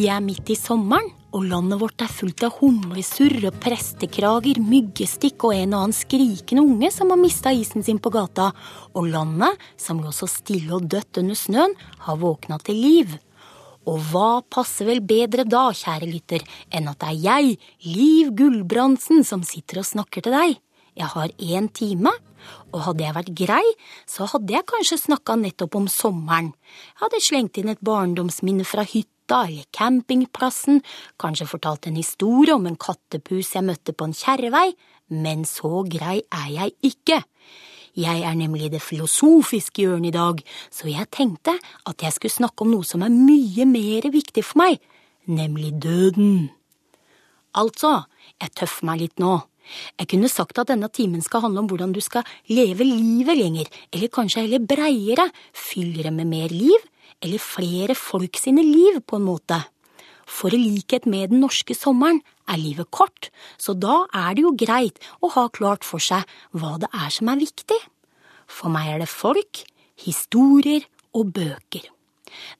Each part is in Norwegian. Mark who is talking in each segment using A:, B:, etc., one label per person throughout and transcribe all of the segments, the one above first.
A: Vi er midt i sommeren, og landet vårt er fullt av humlesurr og prestekrager, myggestikk og en og annen skrikende unge som har mista isen sin på gata. Og landet, som lå så stille og dødt under snøen, har våkna til liv. Og hva passer vel bedre da, kjære lytter, enn at det er jeg, Liv Gulbrandsen, som sitter og snakker til deg? Jeg har én time, og hadde jeg vært grei, så hadde jeg kanskje snakka nettopp om sommeren. Jeg hadde slengt inn et barndomsminne fra hytta eller campingplassen, kanskje fortalt en historie om en kattepus jeg møtte på en kjerrevei, men så grei er jeg ikke. Jeg er nemlig i det filosofiske hjørnet i dag, så jeg tenkte at jeg skulle snakke om noe som er mye mer viktig for meg, nemlig døden. Altså, jeg tøffer meg litt nå. Jeg kunne sagt at denne timen skal handle om hvordan du skal leve livet lenger, eller kanskje heller breiere, det med mer liv, eller flere folk sine liv, på en måte. For i likhet med den norske sommeren er livet kort, så da er det jo greit å ha klart for seg hva det er som er viktig. For meg er det folk, historier og bøker.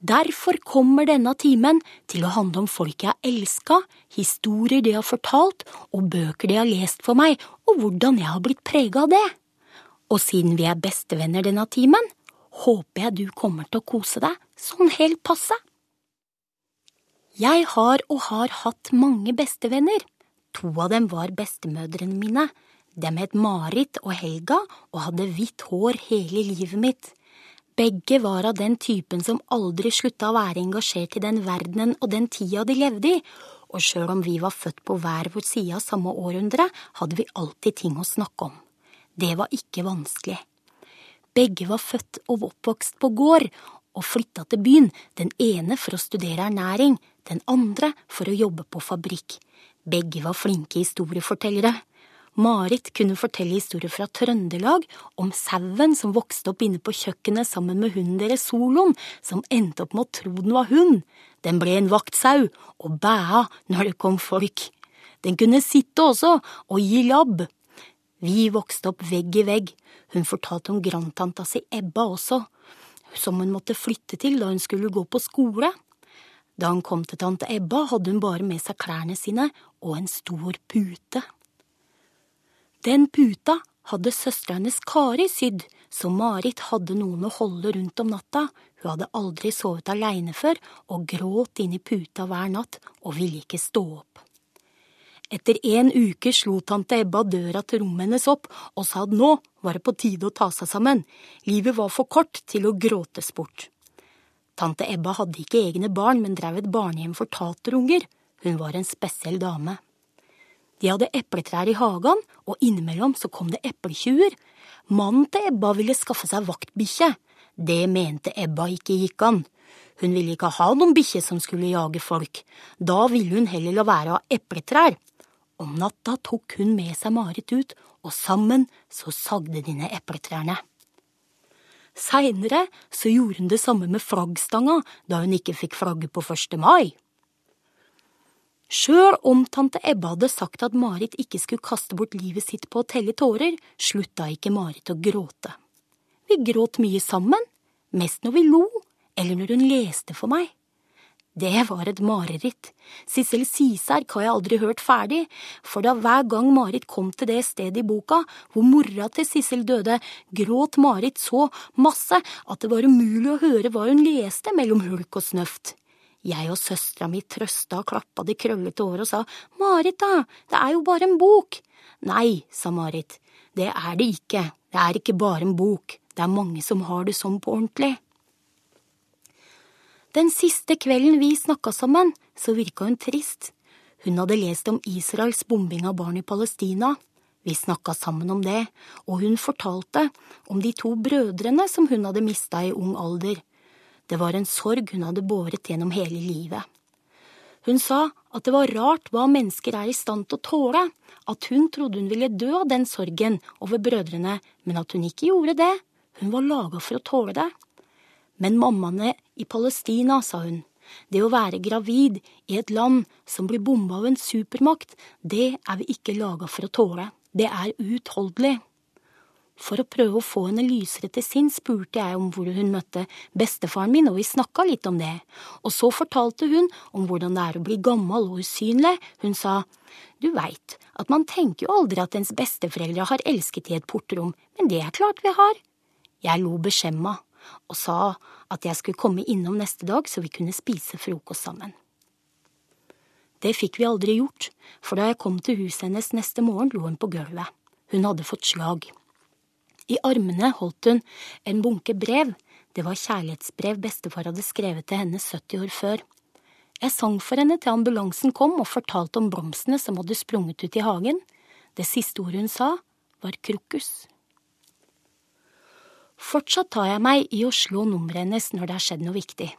A: Derfor kommer denne timen til å handle om folk jeg har elska, historier de har fortalt, og bøker de har lest for meg, og hvordan jeg har blitt prega av det. Og siden vi er bestevenner denne timen, håper jeg du kommer til å kose deg sånn helt passe. Jeg har og har hatt mange bestevenner. To av dem var bestemødrene mine. Dem het Marit og Helga og hadde hvitt hår hele livet mitt. Begge var av den typen som aldri slutta å være engasjert i den verdenen og den tida de levde i, og sjøl om vi var født på hver vår side av samme århundre, hadde vi alltid ting å snakke om. Det var ikke vanskelig. Begge var født og oppvokst på gård, og flytta til byen, den ene for å studere ernæring, den andre for å jobbe på fabrikk. Begge var flinke historiefortellere. Marit kunne fortelle historier fra Trøndelag om sauen som vokste opp inne på kjøkkenet sammen med hunden deres Solon, som endte opp med å tro den var hund. Den ble en vaktsau og bæa når det kom folk. Den kunne sitte også og gi labb. Vi vokste opp vegg i vegg. Hun fortalte om grandtanta si Ebba også som hun måtte flytte til da hun skulle gå på skole. Da hun kom til tante Ebba, hadde hun bare med seg klærne sine og en stor pute. Den puta hadde søstera hennes Kari sydd, så Marit hadde noen å holde rundt om natta. Hun hadde aldri sovet aleine før og gråt inn i puta hver natt og ville ikke stå opp. Etter en uke slo tante Ebba døra til rommet hennes opp og sa at nå var det på tide å ta seg sammen, livet var for kort til å gråtes bort. Tante Ebba hadde ikke egne barn, men drev et barnehjem for taterunger, hun var en spesiell dame. De hadde epletrær i hagen, og innimellom så kom det epletjuver. Mannen til Ebba ville skaffe seg vaktbikkje. Det mente Ebba ikke gikk an. Hun ville ikke ha noen bikkje som skulle jage folk. Da ville hun heller la være å ha epletrær. Om natta tok hun med seg Marit ut, og sammen så sagde de ned epletrærne. Seinere så gjorde hun det samme med flaggstanga da hun ikke fikk flagge på 1. mai. Sjøl om tante Ebba hadde sagt at Marit ikke skulle kaste bort livet sitt på å telle tårer, slutta ikke Marit å gråte. Vi gråt mye sammen, mest når vi lo, eller når hun leste for meg. Det var et mareritt. Sissel Siserk har jeg aldri hørt ferdig, for da hver gang Marit kom til det stedet i boka hvor mora til Sissel døde, gråt Marit så masse at det var umulig å høre hva hun leste mellom hulk og snøft. Jeg og søstera mi trøsta og klappa de krøllete håret og sa Marit da, det er jo bare en bok. Nei, sa Marit, det er det ikke, det er ikke bare en bok, det er mange som har det sånn på ordentlig. Den siste kvelden vi snakka sammen, så virka hun trist. Hun hadde lest om Israels bombing av barn i Palestina. Vi snakka sammen om det, og hun fortalte om de to brødrene som hun hadde mista i ung alder. Det var en sorg hun hadde båret gjennom hele livet. Hun sa at det var rart hva mennesker er i stand til å tåle, at hun trodde hun ville dø av den sorgen over brødrene, men at hun ikke gjorde det. Hun var laga for å tåle det. Men mammaene i Palestina, sa hun, det å være gravid i et land som blir bomba av en supermakt, det er vi ikke laga for å tåle, det er uutholdelig. For å prøve å få henne lysere til sinns spurte jeg om hvor hun møtte bestefaren min, og vi snakka litt om det. Og så fortalte hun om hvordan det er å bli gammel og usynlig. Hun sa, du veit at man tenker jo aldri at ens besteforeldre har elsket i et portrom, men det er klart vi har. Jeg lo beskjemma og sa at jeg skulle komme innom neste dag så vi kunne spise frokost sammen. Det fikk vi aldri gjort, for da jeg kom til huset hennes neste morgen, lå hun på gulvet. Hun hadde fått slag. I armene holdt hun en bunke brev, det var kjærlighetsbrev bestefar hadde skrevet til henne 70 år før. Jeg sang for henne til ambulansen kom og fortalte om blomstene som hadde sprunget ut i hagen. Det siste ordet hun sa, var krokus. Fortsatt tar jeg meg i å slå nummeret hennes når det har skjedd noe viktig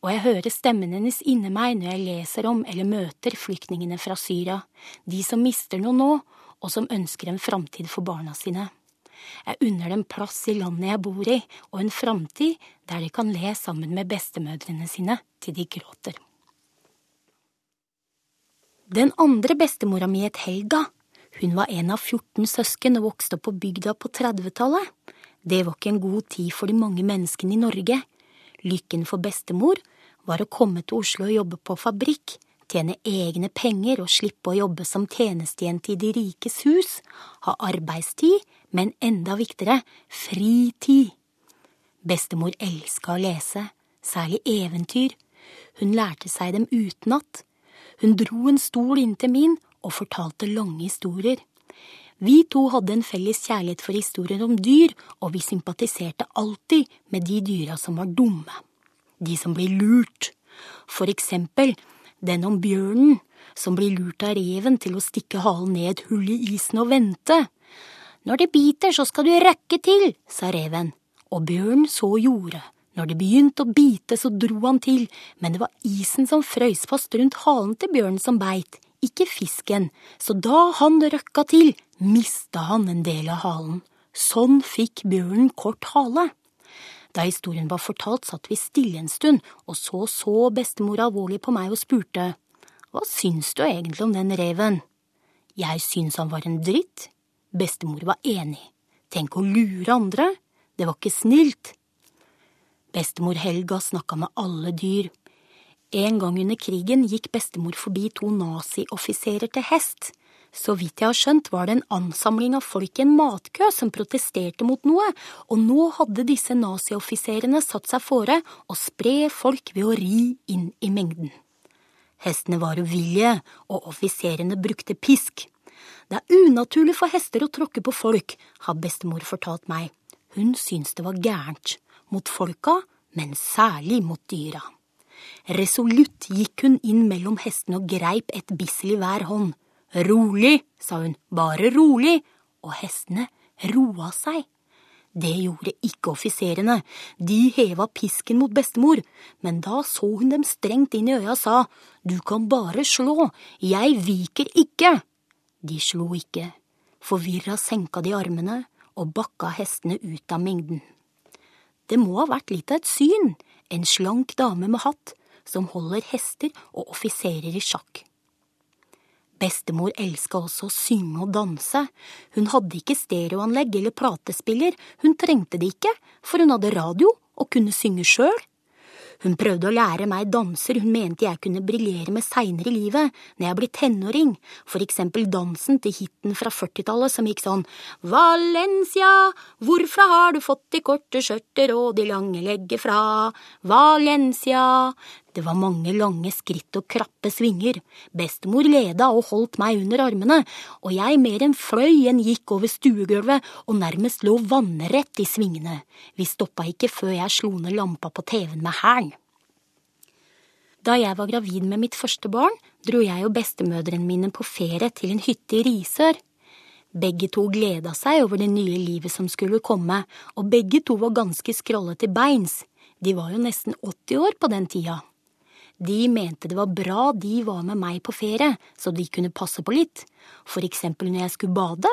A: og jeg hører stemmen hennes inni meg når jeg leser om eller møter flyktningene fra Syria, de som mister noe nå, og som ønsker en framtid for barna sine. Jeg unner dem plass i landet jeg bor i, og en framtid der de kan le sammen med bestemødrene sine til de gråter. Den andre bestemora mi het Helga. Hun var en av 14 søsken og vokste opp på bygda på 30-tallet. Det var ikke en god tid for de mange menneskene i Norge. Lykken for bestemor var å komme til Oslo og jobbe på fabrikk, tjene egne penger og slippe å jobbe som tjenestejente i de rikes hus, ha arbeidstid, men enda viktigere, fritid. Bestemor elska å lese, særlig eventyr, hun lærte seg dem utenat. Hun dro en stol inntil min og fortalte lange historier. Vi to hadde en felles kjærlighet for historier om dyr, og vi sympatiserte alltid med de dyra som var dumme de som blir lurt. For eksempel den om bjørnen som blir lurt av reven til å stikke halen ned et hull i isen og vente. Når det biter, så skal du rekke til, sa reven, og bjørnen så gjorde. Når det begynte å bite, så dro han til, men det var isen som frøys fast rundt halen til bjørnen som beit, ikke fisken, så da han røkka til, mista han en del av halen. Sånn fikk bjørnen kort hale. Da historien var fortalt, satt vi stille en stund, og så så bestemor alvorlig på meg og spurte, Hva syns du egentlig om den reven? Jeg syns han var en dritt. Bestemor var enig. Tenk å lure andre, det var ikke snilt. Bestemor Helga snakka med alle dyr. En gang under krigen gikk bestemor forbi to nazioffiserer til hest. Så vidt jeg har skjønt, var det en ansamling av folk i en matkø som protesterte mot noe, og nå hadde disse nazioffiserene satt seg fore å spre folk ved å ri inn i mengden. Hestene var uvillige, og offiserene brukte pisk. Det er unaturlig for hester å tråkke på folk, har bestemor fortalt meg. Hun syntes det var gærent. Mot folka, men særlig mot dyra. Resolutt gikk hun inn mellom hestene og greip et bissel i hver hånd. Rolig, sa hun, bare rolig, og hestene roa seg. Det gjorde ikke offiserene, de heva pisken mot bestemor, men da så hun dem strengt inn i øya og sa, du kan bare slå, jeg viker ikke. De slo ikke, forvirra senka de armene og bakka hestene ut av mengden. Det må ha vært litt av et syn, en slank dame med hatt som holder hester og offiserer i sjakk. Bestemor elska også å synge og danse. Hun hadde ikke stereoanlegg eller platespiller, hun trengte det ikke, for hun hadde radio og kunne synge sjøl. Hun prøvde å lære meg danser hun mente jeg kunne briljere med seinere i livet, når jeg ble tenåring, for eksempel dansen til hiten fra 40-tallet som gikk sånn Valencia, hvorfra har du fått de korte skjørter og de lange legger fra? Valencia, det var mange lange skritt og krappe svinger. Bestemor leda og holdt meg under armene, og jeg mer enn fløy enn gikk over stuegulvet og nærmest lå vannrett i svingene. Vi stoppa ikke før jeg slo ned lampa på TV-en med hælen. Da jeg var gravid med mitt første barn, dro jeg og bestemødrene mine på ferie til en hytte i Risør. Begge to gleda seg over det nye livet som skulle komme, og begge to var ganske skrollete beins. De var jo nesten 80 år på den tida. De mente det var bra de var med meg på ferie, så de kunne passe på litt, for eksempel når jeg skulle bade.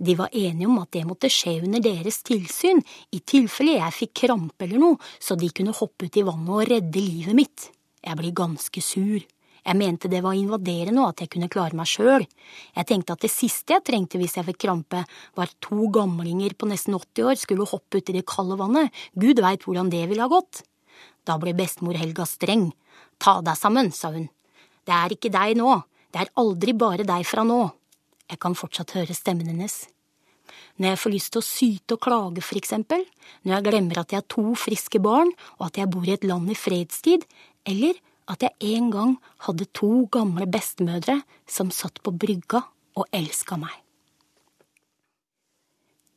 A: De var enige om at det måtte skje under deres tilsyn, i tilfelle jeg fikk krampe eller noe, så de kunne hoppe ut i vannet og redde livet mitt. Jeg blir ganske sur. Jeg mente det var invaderende og at jeg kunne klare meg sjøl. Jeg tenkte at det siste jeg trengte hvis jeg fikk krampe, var at to gamlinger på nesten 80 år skulle hoppe uti det kalde vannet. Gud veit hvordan det ville ha gått. Da ble bestemor Helga streng. Ta deg sammen, sa hun. Det er ikke deg nå. Det er aldri bare deg fra nå. Jeg kan fortsatt høre stemmen hennes. Når jeg får lyst til å syte og klage, for eksempel, når jeg glemmer at jeg har to friske barn, og at jeg bor i et land i fredstid, eller at jeg en gang hadde to gamle bestemødre som satt på brygga og elska meg.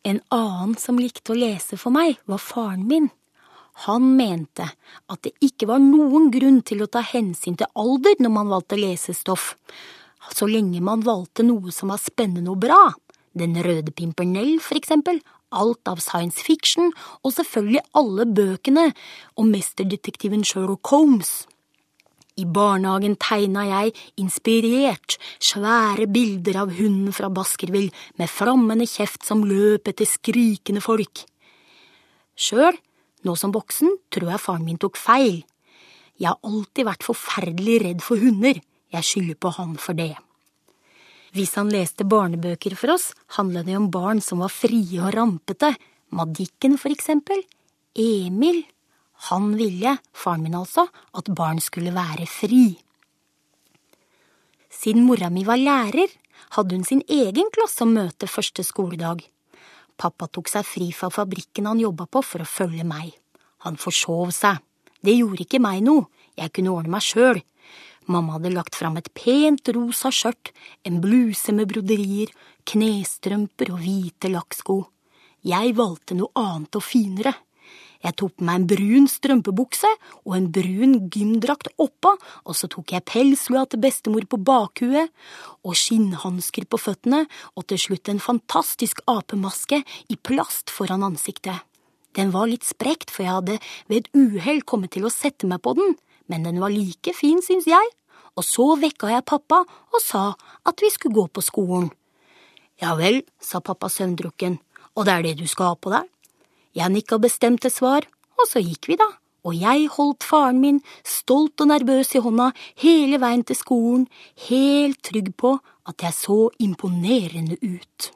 A: En annen som likte å lese for meg, var faren min. Han mente at det ikke var noen grunn til å ta hensyn til alder når man valgte lesestoff, så lenge man valgte noe som var spennende og bra. Den røde pimpernell, for eksempel, alt av science fiction, og selvfølgelig alle bøkene om mesterdetektiven Sherlock Holmes. I barnehagen tegna jeg, inspirert, svære bilder av hunden fra Baskerville med flammende kjeft som løp etter skrikende folk. Sjøl, nå som voksen, tror jeg faren min tok feil. Jeg har alltid vært forferdelig redd for hunder, jeg skylder på han for det. Hvis han leste barnebøker for oss, handlet det om barn som var frie og rampete, Madikken for eksempel, Emil, han ville, faren min altså, at barn skulle være fri. Siden mora mi var lærer, hadde hun sin egen klasse å møte første skoledag. Pappa tok seg fri fra fabrikken han jobba på for å følge meg. Han forsov seg. Det gjorde ikke meg noe, jeg kunne ordne meg sjøl. Mamma hadde lagt fram et pent rosa skjørt, en bluse med broderier, knestrømper og hvite lakksko. Jeg valgte noe annet og finere. Jeg tok på meg en brun strømpebukse og en brun gymdrakt oppå, og så tok jeg pelslua til bestemor på bakhuet og skinnhansker på føttene, og til slutt en fantastisk apemaske i plast foran ansiktet. Den var litt sprekt, for jeg hadde ved et uhell kommet til å sette meg på den, men den var like fin, syns jeg, og så vekka jeg pappa og sa at vi skulle gå på skolen. Ja vel, sa pappa søvndrukken, og det er det du skal ha på deg? Jeg nikka bestemte svar, og så gikk vi, da, og jeg holdt faren min, stolt og nervøs i hånda, hele veien til skolen, helt trygg på at jeg så imponerende ut.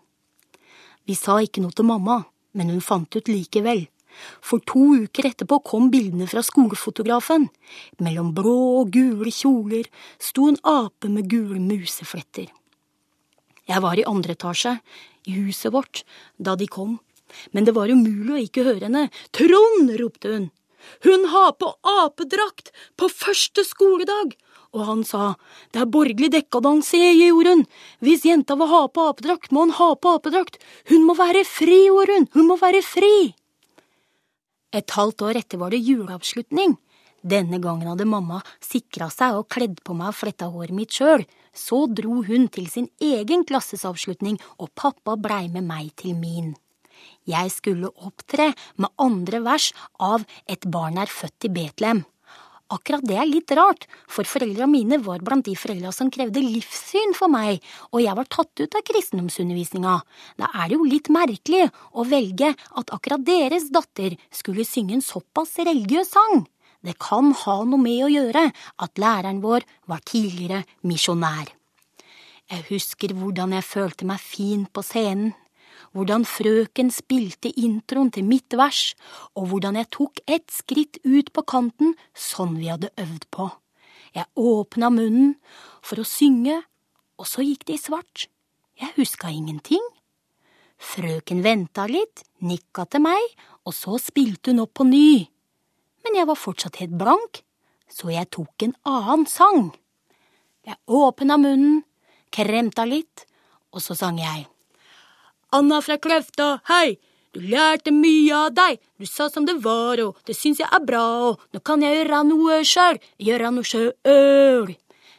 A: Vi sa ikke noe til mamma, men hun fant ut likevel. For to uker etterpå kom bildene fra skolefotografen. Mellom blå og gule kjoler sto en ape med gule musefletter. Jeg var i andre etasje, i huset vårt, da de kom, men det var umulig å ikke høre henne. Trond! ropte hun. Hun har på apedrakt på første skoledag! Og han sa, det er borgerlig dekkadanse i Jorunn. Hvis jenta vil ha på apedrakt, må hun ha på apedrakt. Hun må være fri, Jorunn, hun må være fri! Et halvt år etter var det juleavslutning. Denne gangen hadde mamma sikra seg og kledd på meg og fletta håret mitt sjøl. Så dro hun til sin egen klassesavslutning, og pappa blei med meg til min. Jeg skulle opptre med andre vers av Et barn er født i Betlehem. Akkurat det er litt rart, for foreldra mine var blant de foreldra som krevde livssyn for meg, og jeg var tatt ut av kristendomsundervisninga. Da er det jo litt merkelig å velge at akkurat deres datter skulle synge en såpass religiøs sang. Det kan ha noe med å gjøre at læreren vår var tidligere misjonær. Jeg husker hvordan jeg følte meg fin på scenen hvordan frøken spilte introen til mitt vers, og hvordan jeg tok ett skritt ut på kanten, sånn vi hadde øvd på. Jeg åpna munnen for å synge, og så gikk det i svart. Jeg huska ingenting. Frøken venta litt, nikka til meg, og så spilte hun opp på ny. Men jeg var fortsatt helt blank, så jeg tok en annen sang. Jeg åpna munnen, kremta litt, og så sang jeg. Anna fra Kløfta, hei! Du lærte mye av deg, du sa som det var, og det syns jeg er bra, og nå kan jeg gjøre noe sjøl, gjøre noe sjøl.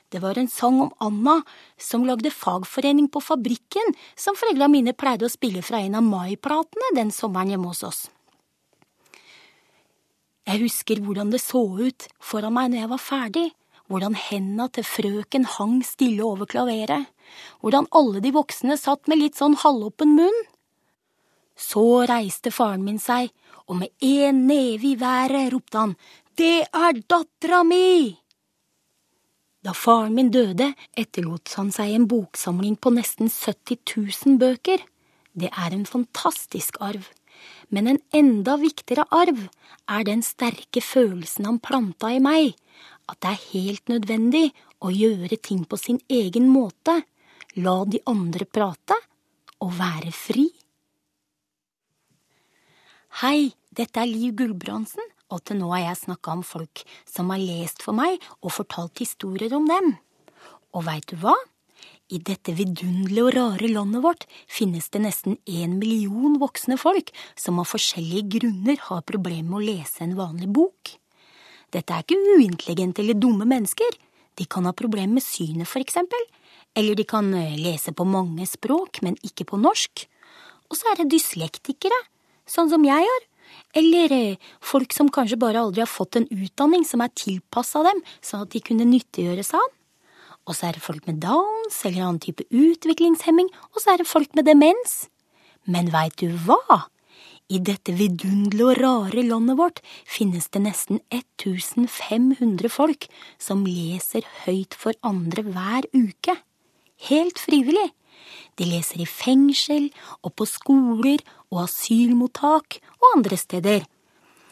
A: Det var en sang om Anna som lagde fagforening på fabrikken, som foreldra mine pleide å spille fra en av Mai-platene den sommeren hjemme hos oss. Jeg husker hvordan det så ut foran meg når jeg var ferdig, hvordan henda til frøken hang stille over klaveret, hvordan alle de voksne satt med litt sånn halvåpen munn. Så reiste faren min seg, og med én neve i været ropte han, Det er dattera mi! Da faren min døde, etterlot han seg en boksamling på nesten 70 000 bøker. Det er en fantastisk arv. Men en enda viktigere arv er den sterke følelsen han planta i meg, at det er helt nødvendig å gjøre ting på sin egen måte, la de andre prate og være fri. Hei, dette er Liv Gulbrandsen, og til nå har jeg snakka om folk som har lest for meg og fortalt historier om dem. Og veit du hva? I dette vidunderlige og rare landet vårt finnes det nesten en million voksne folk som av forskjellige grunner har problemer med å lese en vanlig bok. Dette er ikke uintelligente eller dumme mennesker. De kan ha problemer med synet, for eksempel. Eller de kan eh, lese på mange språk, men ikke på norsk. Og så er det dyslektikere, sånn som jeg gjør. Eller eh, folk som kanskje bare aldri har fått en utdanning som er tilpassa dem, sånn at de kunne nyttiggjøre seg av Og så er det folk med downs eller annen type utviklingshemming, og så er det folk med demens. Men veit du hva? I dette vidunderlige og rare landet vårt finnes det nesten 1500 folk som leser høyt for andre hver uke. Helt frivillig. De leser i fengsel og på skoler og asylmottak og andre steder.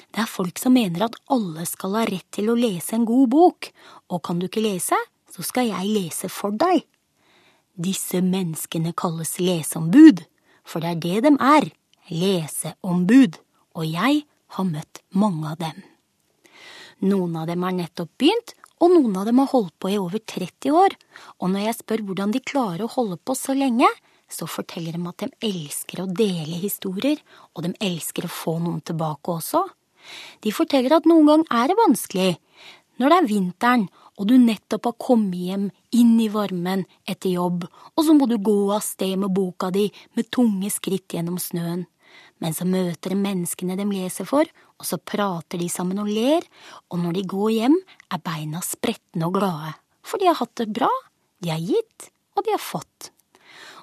A: Det er folk som mener at alle skal ha rett til å lese en god bok, og kan du ikke lese, så skal jeg lese for deg. Disse menneskene kalles leseombud, for det er det de er leseombud, og jeg har møtt mange av dem. Noen av dem har nettopp begynt, og noen av dem har holdt på i over 30 år, og når jeg spør hvordan de klarer å holde på så lenge, så forteller de at de elsker å dele historier, og de elsker å få noen tilbake også. De forteller at noen gang er det vanskelig, når det er vinteren og du nettopp har kommet hjem inn i varmen etter jobb, og så må du gå av sted med boka di med tunge skritt gjennom snøen men så møter de menneskene de leser for, og så prater de sammen og ler, og når de går hjem, er beina spretne og glade, for de har hatt det bra, de har gitt, og de har fått.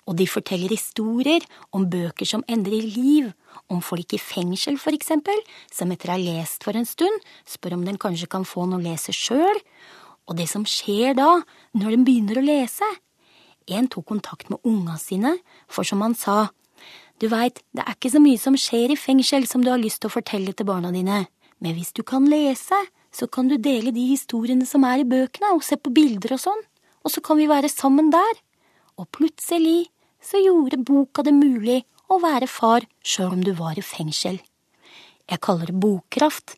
A: Og de forteller historier om bøker som endrer liv, om folk i fengsel, for eksempel, som etter å ha lest for en stund, spør om den kanskje kan få noe å lese sjøl, og det som skjer da, når de begynner å lese. En tok kontakt med unga sine, for som han sa, du veit, det er ikke så mye som skjer i fengsel som du har lyst til å fortelle til barna dine, men hvis du kan lese, så kan du dele de historiene som er i bøkene, og se på bilder og sånn, og så kan vi være sammen der. Og plutselig så gjorde boka det mulig å være far sjøl om du var i fengsel. Jeg kaller det bokkraft.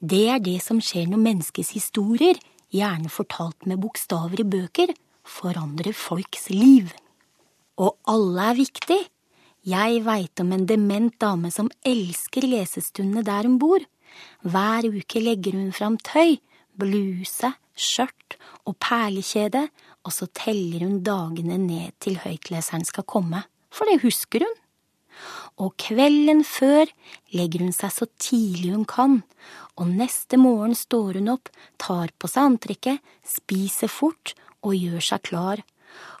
A: Det er det som skjer når menneskets historier, gjerne fortalt med bokstaver i bøker, forandrer folks liv. Og alle er viktig. Jeg veit om en dement dame som elsker lesestundene der hun bor. Hver uke legger hun fram tøy, bluse, skjørt og perlekjede, og så teller hun dagene ned til høytleseren skal komme, for det husker hun. Og kvelden før legger hun seg så tidlig hun kan, og neste morgen står hun opp, tar på seg antrekket, spiser fort og gjør seg klar,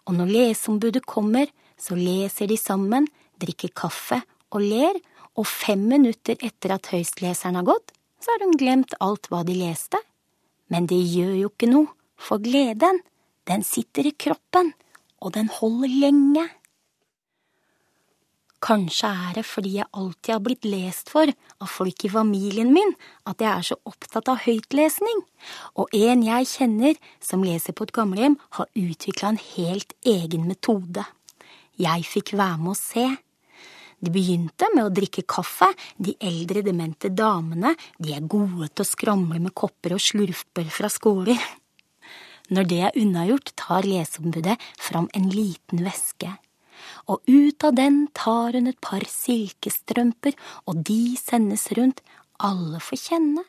A: og når leseombudet kommer, så leser de sammen drikker kaffe og ler, og fem minutter etter at høystleseren har gått, så har hun glemt alt hva de leste. Men det gjør jo ikke noe, for gleden, den sitter i kroppen, og den holder lenge. Kanskje er det fordi jeg alltid har blitt lest for av folk i familien min at jeg er så opptatt av høytlesning, og en jeg kjenner som leser på et gamlehjem, har utvikla en helt egen metode. Jeg fikk være med å se. De begynte med å drikke kaffe, de eldre demente damene, de er gode til å skramle med kopper og slurper fra skåler. Når det er unnagjort, tar leseombudet fram en liten veske. Og ut av den tar hun et par silkestrømper, og de sendes rundt, alle får kjenne.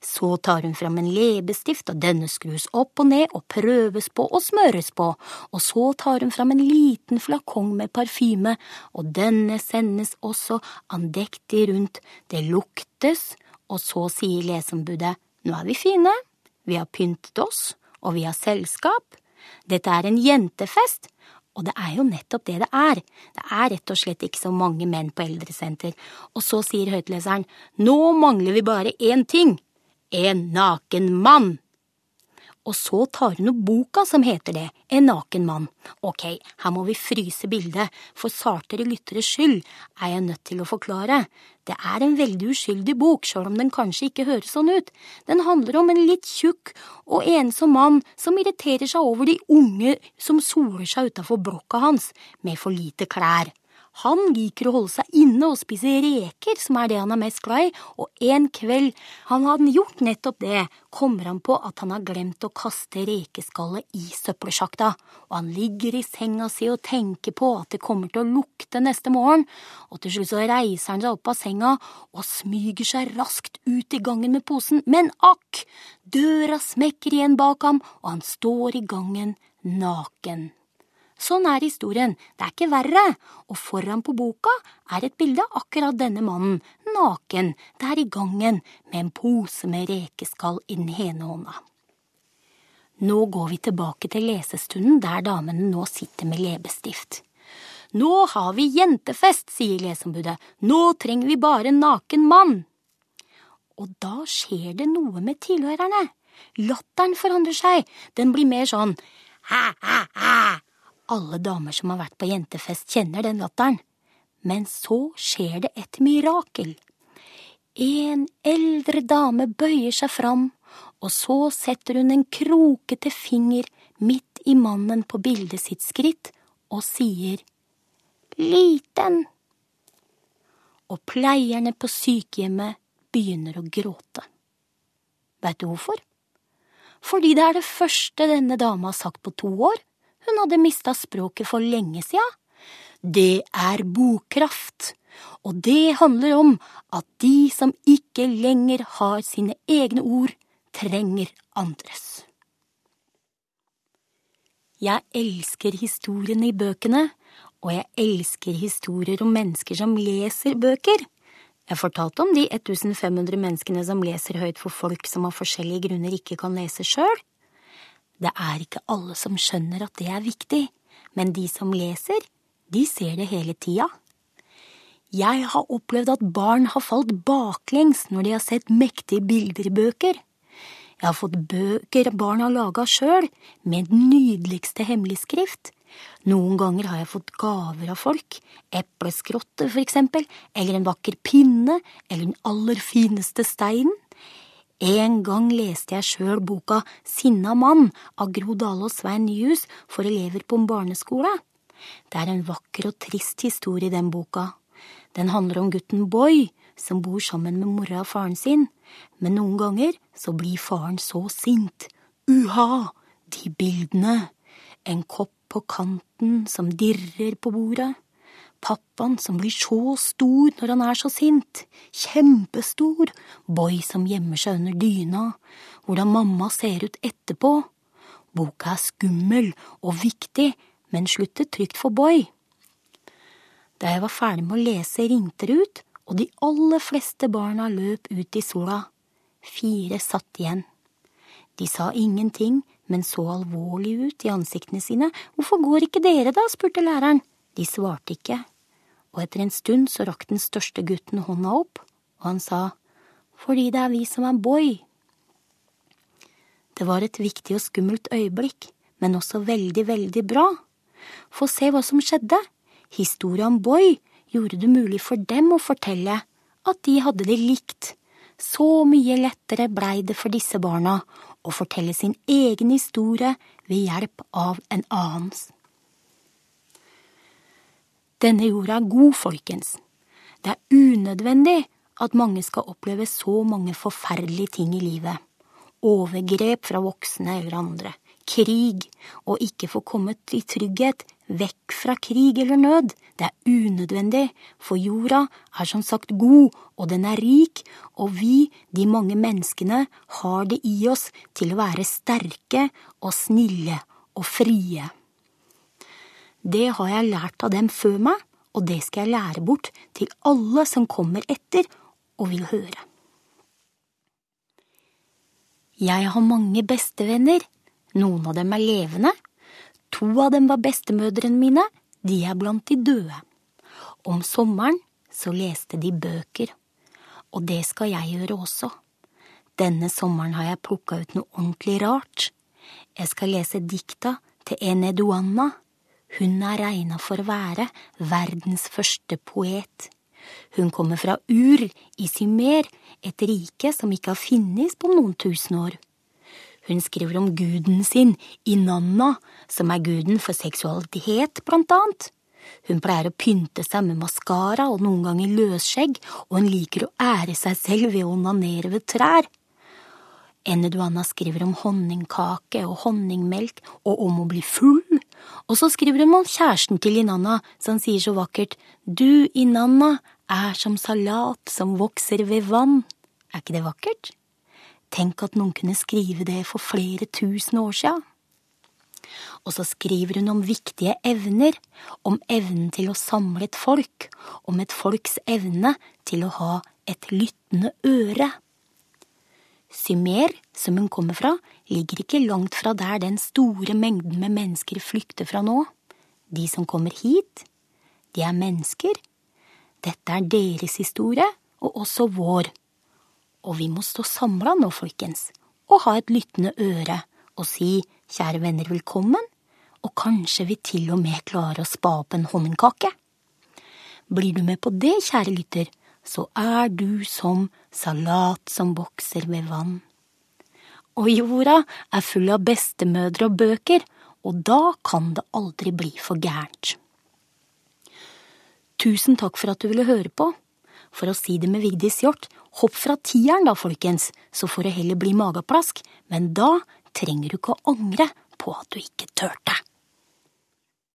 A: Så tar hun fram en leppestift, og denne skrus opp og ned og prøves på og smøres på, og så tar hun fram en liten flakong med parfyme, og denne sendes også andektig rundt, det luktes, og så sier leseombudet, nå er vi fine, vi har pyntet oss, og vi har selskap, dette er en jentefest, og det er jo nettopp det det er. Det er rett og slett ikke så mange menn på eldresenter. Og så sier høytleseren, nå mangler vi bare én ting, en naken mann. og så tar hun opp boka som heter det, En naken mann. Ok, her må vi fryse bildet, for sartere lytteres skyld er jeg nødt til å forklare. Det er en veldig uskyldig bok, sjøl om den kanskje ikke høres sånn ut. Den handler om en litt tjukk og ensom mann som irriterer seg over de unge som soler seg utafor blokka hans med for lite klær. Han liker å holde seg inne og spise reker, som er det han er mest glad i, og en kveld han hadde gjort nettopp det, kommer han på at han har glemt å kaste rekeskallet i søppelsjakta, og han ligger i senga si og tenker på at det kommer til å lukte neste morgen, og til slutt så reiser han seg opp av senga og smyger seg raskt ut i gangen med posen, men akk, døra smekker igjen bak ham, og han står i gangen naken. Sånn er historien, det er ikke verre, og foran på boka er et bilde av akkurat denne mannen, naken, der i gangen med en pose med rekeskall i den ene hånda. Nå går vi tilbake til lesestunden der damene nå sitter med leppestift. Nå har vi jentefest, sier leseombudet, nå trenger vi bare en naken mann. Og da skjer det noe med tilhørerne. Latteren forandrer seg, den blir mer sånn hæ-hæ-hæ alle damer som har vært på jentefest, kjenner den latteren. Men så skjer det et mirakel. En eldre dame bøyer seg fram, og så setter hun en krokete finger midt i mannen på bildet sitt skritt og sier liten. Og pleierne på sykehjemmet begynner å gråte. Veit du hvorfor? Fordi det er det første denne dama har sagt på to år, hun hadde mista språket for lenge sia. Det er bokraft, og det handler om at de som ikke lenger har sine egne ord, trenger andres. Jeg elsker historiene i bøkene, og jeg elsker historier om mennesker som leser bøker. Jeg fortalte om de 1500 menneskene som leser høyt for folk som av forskjellige grunner ikke kan lese sjøl. Det er ikke alle som skjønner at det er viktig, men de som leser, de ser det hele tida. Jeg har opplevd at barn har falt baklengs når de har sett mektige bilder i bøker. Jeg har fått bøker barn har laga sjøl, med den nydeligste hemmeligskrift. Noen ganger har jeg fått gaver av folk, epleskrotter for eksempel, eller en vakker pinne, eller den aller fineste steinen. En gang leste jeg sjøl boka Sinna mann av Gro Dale og Svein Nyhus for elever på en barneskole. Det er en vakker og trist historie den boka. Den handler om gutten Boy, som bor sammen med mora og faren sin, men noen ganger så blir faren så sint. Uha, de bildene! En kopp på kanten som dirrer på bordet Pappaen som blir så stor når han er så sint. Kjempestor. Boy som gjemmer seg under dyna. Hvordan mamma ser ut etterpå. Boka er skummel og viktig, men sluttet trygt for Boy. Da jeg var ferdig med å lese, ringte det ut, og de aller fleste barna løp ut i sola. Fire satt igjen. De sa ingenting, men så alvorlige ut i ansiktene sine. Hvorfor går ikke dere, da? spurte læreren. De svarte ikke, og etter en stund så rakk den største gutten hånda opp, og han sa, Fordi det er vi som er Boy. Det var et viktig og skummelt øyeblikk, men også veldig, veldig bra. Få se hva som skjedde. Historia om Boy gjorde det mulig for dem å fortelle at de hadde det likt. Så mye lettere blei det for disse barna å fortelle sin egen historie ved hjelp av en annens. Denne jorda er god, folkens. Det er unødvendig at mange skal oppleve så mange forferdelige ting i livet. Overgrep fra voksne eller andre, krig, og ikke få kommet i trygghet, vekk fra krig eller nød. Det er unødvendig, for jorda er som sagt god, og den er rik, og vi, de mange menneskene, har det i oss til å være sterke og snille og frie. Det har jeg lært av dem før meg, og det skal jeg lære bort til alle som kommer etter og vil høre. Jeg har mange bestevenner. Noen av dem er levende. To av dem var bestemødrene mine. De er blant de døde. Om sommeren så leste de bøker. Og det skal jeg gjøre også. Denne sommeren har jeg plukka ut noe ordentlig rart. Jeg skal lese dikta til Ene Duanna. Hun er regna for å være verdens første poet. Hun kommer fra Ur i Symer, et rike som ikke har finnes på noen tusen år. Hun skriver om guden sin, Inanna, som er guden for seksualitet, blant annet. Hun pleier å pynte seg med maskara og noen ganger løsskjegg, og hun liker å ære seg selv ved å onanere ved trær. Eneduanna skriver om honningkake og honningmelk og om å bli full, og så skriver hun om kjæresten til Inanna, som sier så vakkert Du, Inanna, er som salat som vokser ved vann. Er ikke det vakkert? Tenk at noen kunne skrive det for flere tusen år sia. Og så skriver hun om viktige evner, om evnen til å samle et folk, om et folks evne til å ha et lyttende øre. Symer, som hun kommer fra, ligger ikke langt fra der den store mengden med mennesker flykter fra nå. De som kommer hit, de er mennesker. Dette er deres historie, og også vår. Og vi må stå samla nå, folkens, og ha et lyttende øre og si kjære venner velkommen, og kanskje vi til og med klarer å spa opp en honningkake. Blir du med på det, kjære lytter, så er du som salat som vokser ved vann. Og jorda er full av bestemødre og bøker, og da kan det aldri bli for gærent. Tusen takk for at du ville høre på. For å si det med Vigdis Hjort, hopp fra tieren da, folkens, så får det heller bli mageplask, men da trenger du ikke å angre på at du ikke turte.